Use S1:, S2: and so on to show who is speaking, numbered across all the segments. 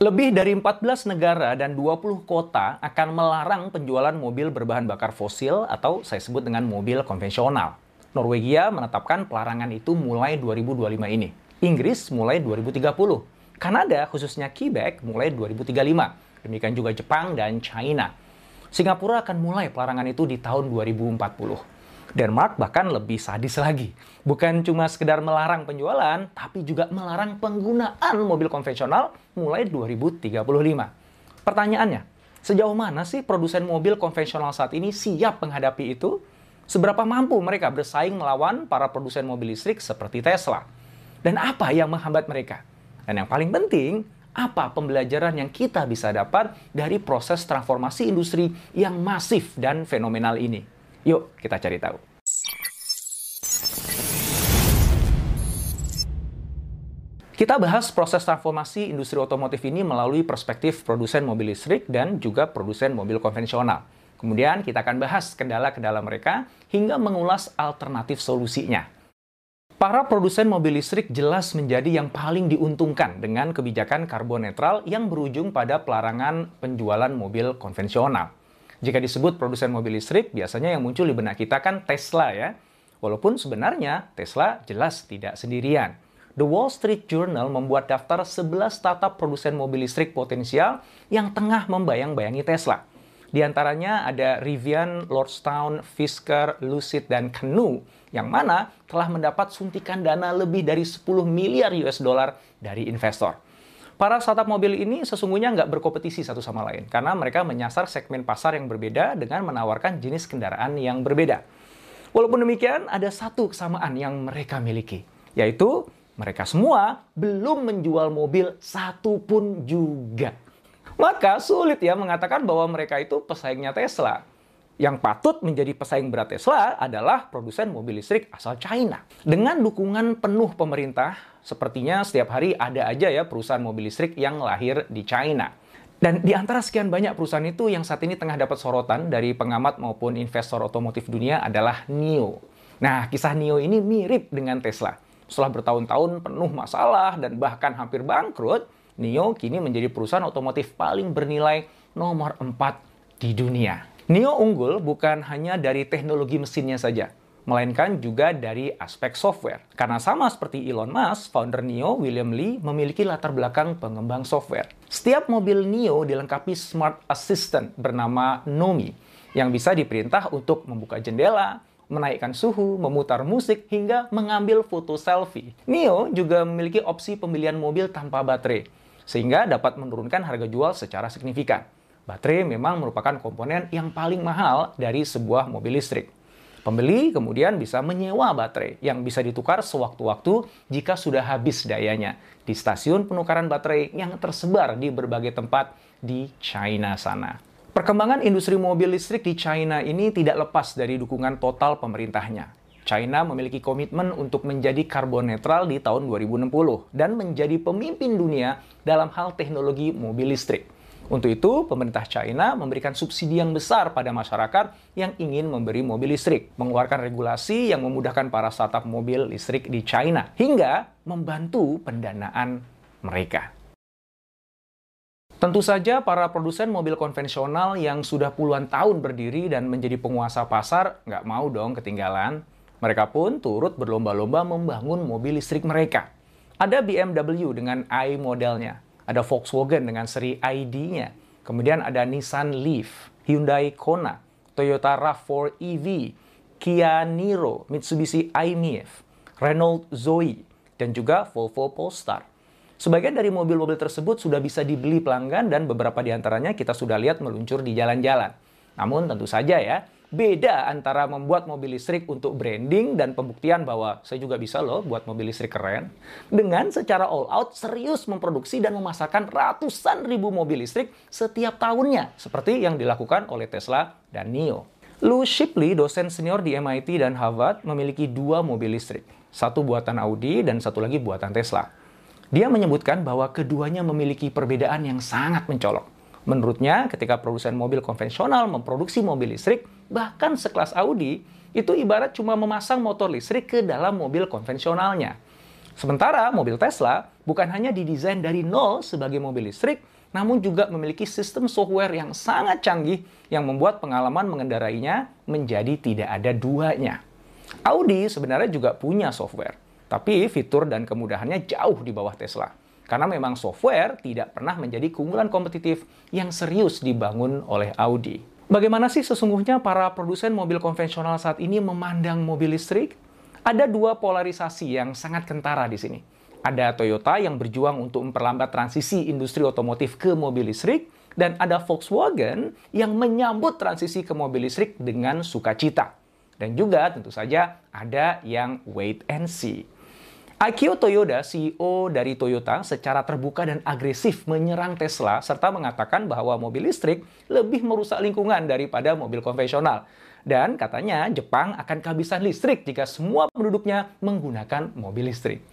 S1: Lebih dari 14 negara dan 20 kota akan melarang penjualan mobil berbahan bakar fosil atau saya sebut dengan mobil konvensional. Norwegia menetapkan pelarangan itu mulai 2025 ini. Inggris mulai 2030. Kanada, khususnya Quebec, mulai 2035. Demikian juga Jepang dan China. Singapura akan mulai pelarangan itu di tahun 2040. Denmark bahkan lebih sadis lagi. Bukan cuma sekedar melarang penjualan, tapi juga melarang penggunaan mobil konvensional mulai 2035. Pertanyaannya, sejauh mana sih produsen mobil konvensional saat ini siap menghadapi itu? Seberapa mampu mereka bersaing melawan para produsen mobil listrik seperti Tesla? Dan apa yang menghambat mereka? Dan yang paling penting, apa pembelajaran yang kita bisa dapat dari proses transformasi industri yang masif dan fenomenal ini? Yuk kita cari tahu. Kita bahas proses transformasi industri otomotif ini melalui perspektif produsen mobil listrik dan juga produsen mobil konvensional. Kemudian kita akan bahas kendala-kendala mereka hingga mengulas alternatif solusinya. Para produsen mobil listrik jelas menjadi yang paling diuntungkan dengan kebijakan karbon netral yang berujung pada pelarangan penjualan mobil konvensional. Jika disebut produsen mobil listrik, biasanya yang muncul di benak kita kan Tesla ya. Walaupun sebenarnya Tesla jelas tidak sendirian. The Wall Street Journal membuat daftar 11 startup produsen mobil listrik potensial yang tengah membayang-bayangi Tesla. Di antaranya ada Rivian, Lordstown, Fisker, Lucid, dan Canoo, yang mana telah mendapat suntikan dana lebih dari 10 miliar US dollar dari investor. Para startup mobil ini sesungguhnya nggak berkompetisi satu sama lain, karena mereka menyasar segmen pasar yang berbeda dengan menawarkan jenis kendaraan yang berbeda. Walaupun demikian, ada satu kesamaan yang mereka miliki, yaitu mereka semua belum menjual mobil satu pun juga. Maka sulit ya mengatakan bahwa mereka itu pesaingnya Tesla. Yang patut menjadi pesaing berat Tesla adalah produsen mobil listrik asal China. Dengan dukungan penuh pemerintah, sepertinya setiap hari ada aja ya perusahaan mobil listrik yang lahir di China. Dan di antara sekian banyak perusahaan itu yang saat ini tengah dapat sorotan dari pengamat maupun investor otomotif dunia adalah NIO. Nah, kisah NIO ini mirip dengan Tesla. Setelah bertahun-tahun penuh masalah dan bahkan hampir bangkrut, NIO kini menjadi perusahaan otomotif paling bernilai nomor 4 di dunia. NIO unggul bukan hanya dari teknologi mesinnya saja, melainkan juga dari aspek software. Karena sama seperti Elon Musk, founder NIO, William Lee, memiliki latar belakang pengembang software. Setiap mobil NIO dilengkapi Smart Assistant bernama Nomi, yang bisa diperintah untuk membuka jendela, menaikkan suhu, memutar musik, hingga mengambil foto selfie. NIO juga memiliki opsi pembelian mobil tanpa baterai, sehingga dapat menurunkan harga jual secara signifikan. Baterai memang merupakan komponen yang paling mahal dari sebuah mobil listrik. Pembeli kemudian bisa menyewa baterai yang bisa ditukar sewaktu-waktu jika sudah habis dayanya di stasiun penukaran baterai yang tersebar di berbagai tempat di China sana. Perkembangan industri mobil listrik di China ini tidak lepas dari dukungan total pemerintahnya. China memiliki komitmen untuk menjadi karbon netral di tahun 2060 dan menjadi pemimpin dunia dalam hal teknologi mobil listrik. Untuk itu, pemerintah China memberikan subsidi yang besar pada masyarakat yang ingin memberi mobil listrik, mengeluarkan regulasi yang memudahkan para startup mobil listrik di China, hingga membantu pendanaan mereka. Tentu saja para produsen mobil konvensional yang sudah puluhan tahun berdiri dan menjadi penguasa pasar nggak mau dong ketinggalan. Mereka pun turut berlomba-lomba membangun mobil listrik mereka. Ada BMW dengan i modelnya, ada Volkswagen dengan seri ID-nya. Kemudian ada Nissan Leaf, Hyundai Kona, Toyota RAV4 EV, Kia Niro, Mitsubishi i-MiEV, Renault Zoe, dan juga Volvo Polestar. Sebagian dari mobil-mobil tersebut sudah bisa dibeli pelanggan dan beberapa di antaranya kita sudah lihat meluncur di jalan-jalan. Namun tentu saja ya, beda antara membuat mobil listrik untuk branding dan pembuktian bahwa saya juga bisa loh buat mobil listrik keren, dengan secara all out serius memproduksi dan memasarkan ratusan ribu mobil listrik setiap tahunnya, seperti yang dilakukan oleh Tesla dan NIO. Lou Shipley, dosen senior di MIT dan Harvard, memiliki dua mobil listrik. Satu buatan Audi dan satu lagi buatan Tesla. Dia menyebutkan bahwa keduanya memiliki perbedaan yang sangat mencolok. Menurutnya, ketika produsen mobil konvensional memproduksi mobil listrik, bahkan sekelas Audi, itu ibarat cuma memasang motor listrik ke dalam mobil konvensionalnya. Sementara mobil Tesla bukan hanya didesain dari nol sebagai mobil listrik, namun juga memiliki sistem software yang sangat canggih yang membuat pengalaman mengendarainya menjadi tidak ada duanya. Audi sebenarnya juga punya software, tapi fitur dan kemudahannya jauh di bawah Tesla. Karena memang software tidak pernah menjadi keunggulan kompetitif yang serius dibangun oleh Audi. Bagaimana sih sesungguhnya para produsen mobil konvensional saat ini memandang mobil listrik? Ada dua polarisasi yang sangat kentara di sini. Ada Toyota yang berjuang untuk memperlambat transisi industri otomotif ke mobil listrik, dan ada Volkswagen yang menyambut transisi ke mobil listrik dengan sukacita. Dan juga tentu saja ada yang wait and see. Akio Toyoda, CEO dari Toyota, secara terbuka dan agresif menyerang Tesla serta mengatakan bahwa mobil listrik lebih merusak lingkungan daripada mobil konvensional. Dan katanya Jepang akan kehabisan listrik jika semua penduduknya menggunakan mobil listrik.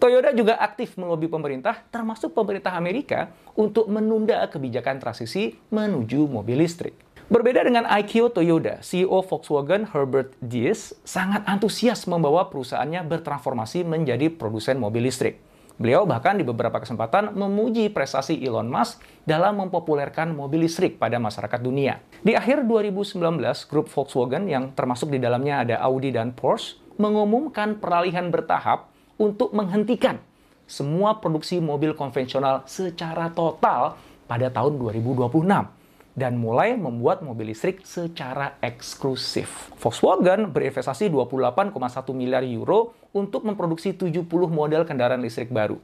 S1: Toyota juga aktif melobi pemerintah, termasuk pemerintah Amerika, untuk menunda kebijakan transisi menuju mobil listrik. Berbeda dengan Aikyo Toyoda, CEO Volkswagen Herbert Diess sangat antusias membawa perusahaannya bertransformasi menjadi produsen mobil listrik. Beliau bahkan di beberapa kesempatan memuji prestasi Elon Musk dalam mempopulerkan mobil listrik pada masyarakat dunia. Di akhir 2019, grup Volkswagen yang termasuk di dalamnya ada Audi dan Porsche mengumumkan peralihan bertahap untuk menghentikan semua produksi mobil konvensional secara total pada tahun 2026 dan mulai membuat mobil listrik secara eksklusif. Volkswagen berinvestasi 28,1 miliar euro untuk memproduksi 70 model kendaraan listrik baru.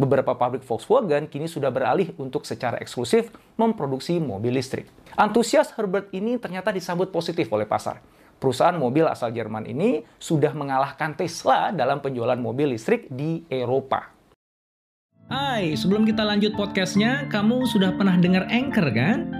S1: Beberapa pabrik Volkswagen kini sudah beralih untuk secara eksklusif memproduksi mobil listrik. Antusias Herbert ini ternyata disambut positif oleh pasar. Perusahaan mobil asal Jerman ini sudah mengalahkan Tesla dalam penjualan mobil listrik di Eropa.
S2: Hai, sebelum kita lanjut podcastnya, kamu sudah pernah dengar Anchor kan?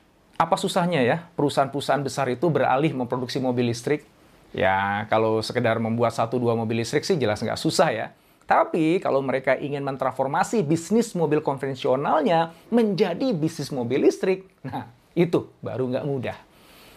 S1: apa susahnya ya perusahaan-perusahaan besar itu beralih memproduksi mobil listrik? Ya, kalau sekedar membuat satu dua mobil listrik sih jelas nggak susah ya. Tapi kalau mereka ingin mentransformasi bisnis mobil konvensionalnya menjadi bisnis mobil listrik, nah itu baru nggak mudah.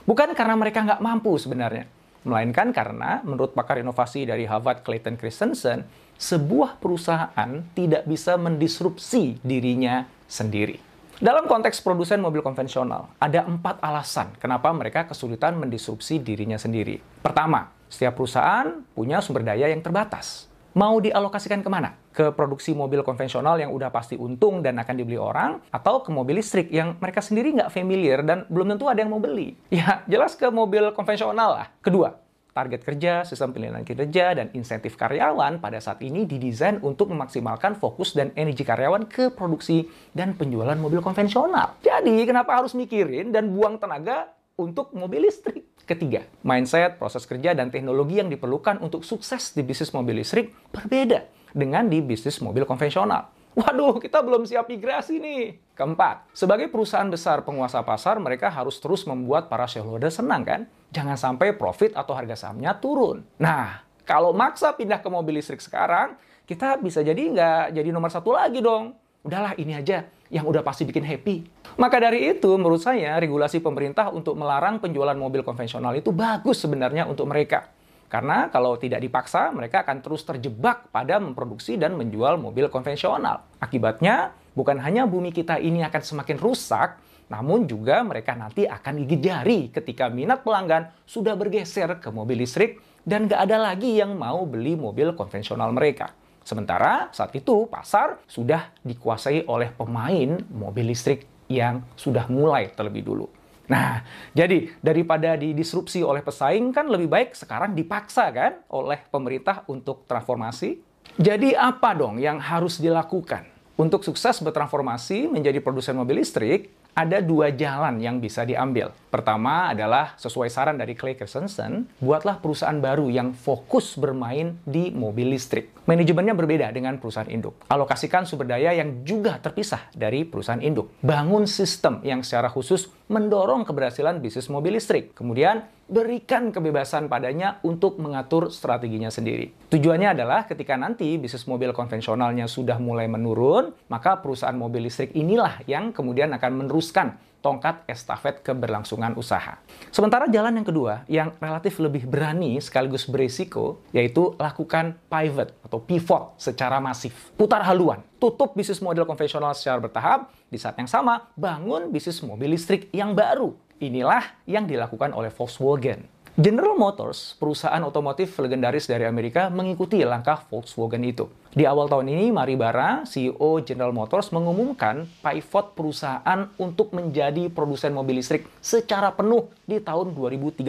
S1: Bukan karena mereka nggak mampu sebenarnya, melainkan karena menurut pakar inovasi dari Harvard Clayton Christensen, sebuah perusahaan tidak bisa mendisrupsi dirinya sendiri. Dalam konteks produsen mobil konvensional, ada empat alasan kenapa mereka kesulitan mendisrupsi dirinya sendiri. Pertama, setiap perusahaan punya sumber daya yang terbatas. Mau dialokasikan ke mana? Ke produksi mobil konvensional yang udah pasti untung dan akan dibeli orang, atau ke mobil listrik yang mereka sendiri nggak familiar dan belum tentu ada yang mau beli? Ya, jelas ke mobil konvensional lah. Kedua, Target kerja, sistem penilaian kinerja, dan insentif karyawan pada saat ini didesain untuk memaksimalkan fokus dan energi karyawan ke produksi dan penjualan mobil konvensional. Jadi, kenapa harus mikirin dan buang tenaga untuk mobil listrik? Ketiga, mindset, proses kerja, dan teknologi yang diperlukan untuk sukses di bisnis mobil listrik berbeda dengan di bisnis mobil konvensional. Waduh, kita belum siap migrasi nih. Keempat, sebagai perusahaan besar penguasa pasar, mereka harus terus membuat para shareholder senang kan? Jangan sampai profit atau harga sahamnya turun. Nah, kalau maksa pindah ke mobil listrik sekarang, kita bisa jadi nggak jadi nomor satu lagi dong. Udahlah ini aja yang udah pasti bikin happy. Maka dari itu, menurut saya, regulasi pemerintah untuk melarang penjualan mobil konvensional itu bagus sebenarnya untuk mereka. Karena kalau tidak dipaksa, mereka akan terus terjebak pada memproduksi dan menjual mobil konvensional. Akibatnya, bukan hanya bumi kita ini akan semakin rusak, namun juga mereka nanti akan gigit jari ketika minat pelanggan sudah bergeser ke mobil listrik dan nggak ada lagi yang mau beli mobil konvensional mereka. Sementara saat itu pasar sudah dikuasai oleh pemain mobil listrik yang sudah mulai terlebih dulu. Nah, jadi daripada didisrupsi oleh pesaing kan lebih baik sekarang dipaksa kan oleh pemerintah untuk transformasi. Jadi apa dong yang harus dilakukan? Untuk sukses bertransformasi menjadi produsen mobil listrik, ada dua jalan yang bisa diambil. Pertama adalah sesuai saran dari Clay Christensen, buatlah perusahaan baru yang fokus bermain di mobil listrik. Manajemennya berbeda dengan perusahaan induk. Alokasikan sumber daya yang juga terpisah dari perusahaan induk. Bangun sistem yang secara khusus mendorong keberhasilan bisnis mobil listrik. Kemudian berikan kebebasan padanya untuk mengatur strateginya sendiri. Tujuannya adalah ketika nanti bisnis mobil konvensionalnya sudah mulai menurun, maka perusahaan mobil listrik inilah yang kemudian akan meneruskan tongkat estafet keberlangsungan usaha. Sementara jalan yang kedua yang relatif lebih berani sekaligus berisiko yaitu lakukan pivot atau pivot secara masif. Putar haluan, tutup bisnis model konvensional secara bertahap, di saat yang sama bangun bisnis mobil listrik yang baru Inilah yang dilakukan oleh Volkswagen. General Motors, perusahaan otomotif legendaris dari Amerika, mengikuti langkah Volkswagen itu. Di awal tahun ini, Mari Barra, CEO General Motors, mengumumkan pivot perusahaan untuk menjadi produsen mobil listrik secara penuh di tahun 2035,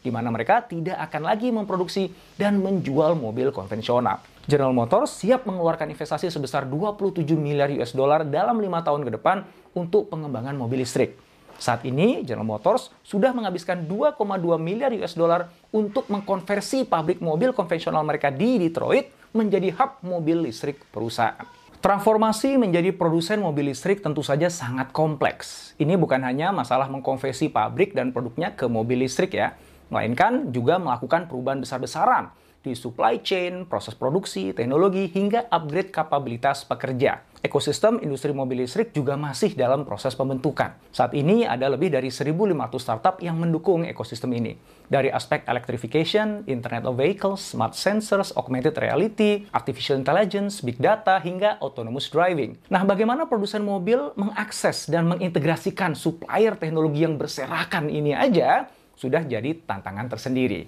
S1: di mana mereka tidak akan lagi memproduksi dan menjual mobil konvensional. General Motors siap mengeluarkan investasi sebesar 27 miliar US dollar dalam lima tahun ke depan untuk pengembangan mobil listrik. Saat ini, General Motors sudah menghabiskan 2,2 miliar US dollar untuk mengkonversi pabrik mobil konvensional mereka di Detroit menjadi hub mobil listrik perusahaan. Transformasi menjadi produsen mobil listrik tentu saja sangat kompleks. Ini bukan hanya masalah mengkonversi pabrik dan produknya ke mobil listrik ya, melainkan juga melakukan perubahan besar-besaran di supply chain, proses produksi, teknologi, hingga upgrade kapabilitas pekerja. Ekosistem industri mobil listrik juga masih dalam proses pembentukan. Saat ini ada lebih dari 1.500 startup yang mendukung ekosistem ini. Dari aspek electrification, Internet of Vehicles, smart sensors, augmented reality, artificial intelligence, big data, hingga autonomous driving. Nah, bagaimana produsen mobil mengakses dan mengintegrasikan supplier teknologi yang berserakan ini aja sudah jadi tantangan tersendiri.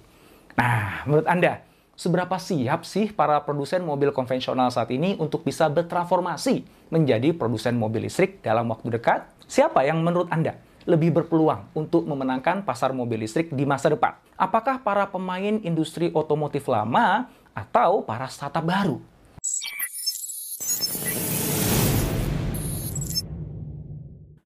S1: Nah, menurut Anda, seberapa siap sih para produsen mobil konvensional saat ini untuk bisa bertransformasi menjadi produsen mobil listrik dalam waktu dekat? Siapa yang menurut Anda lebih berpeluang untuk memenangkan pasar mobil listrik di masa depan? Apakah para pemain industri otomotif lama atau para startup baru?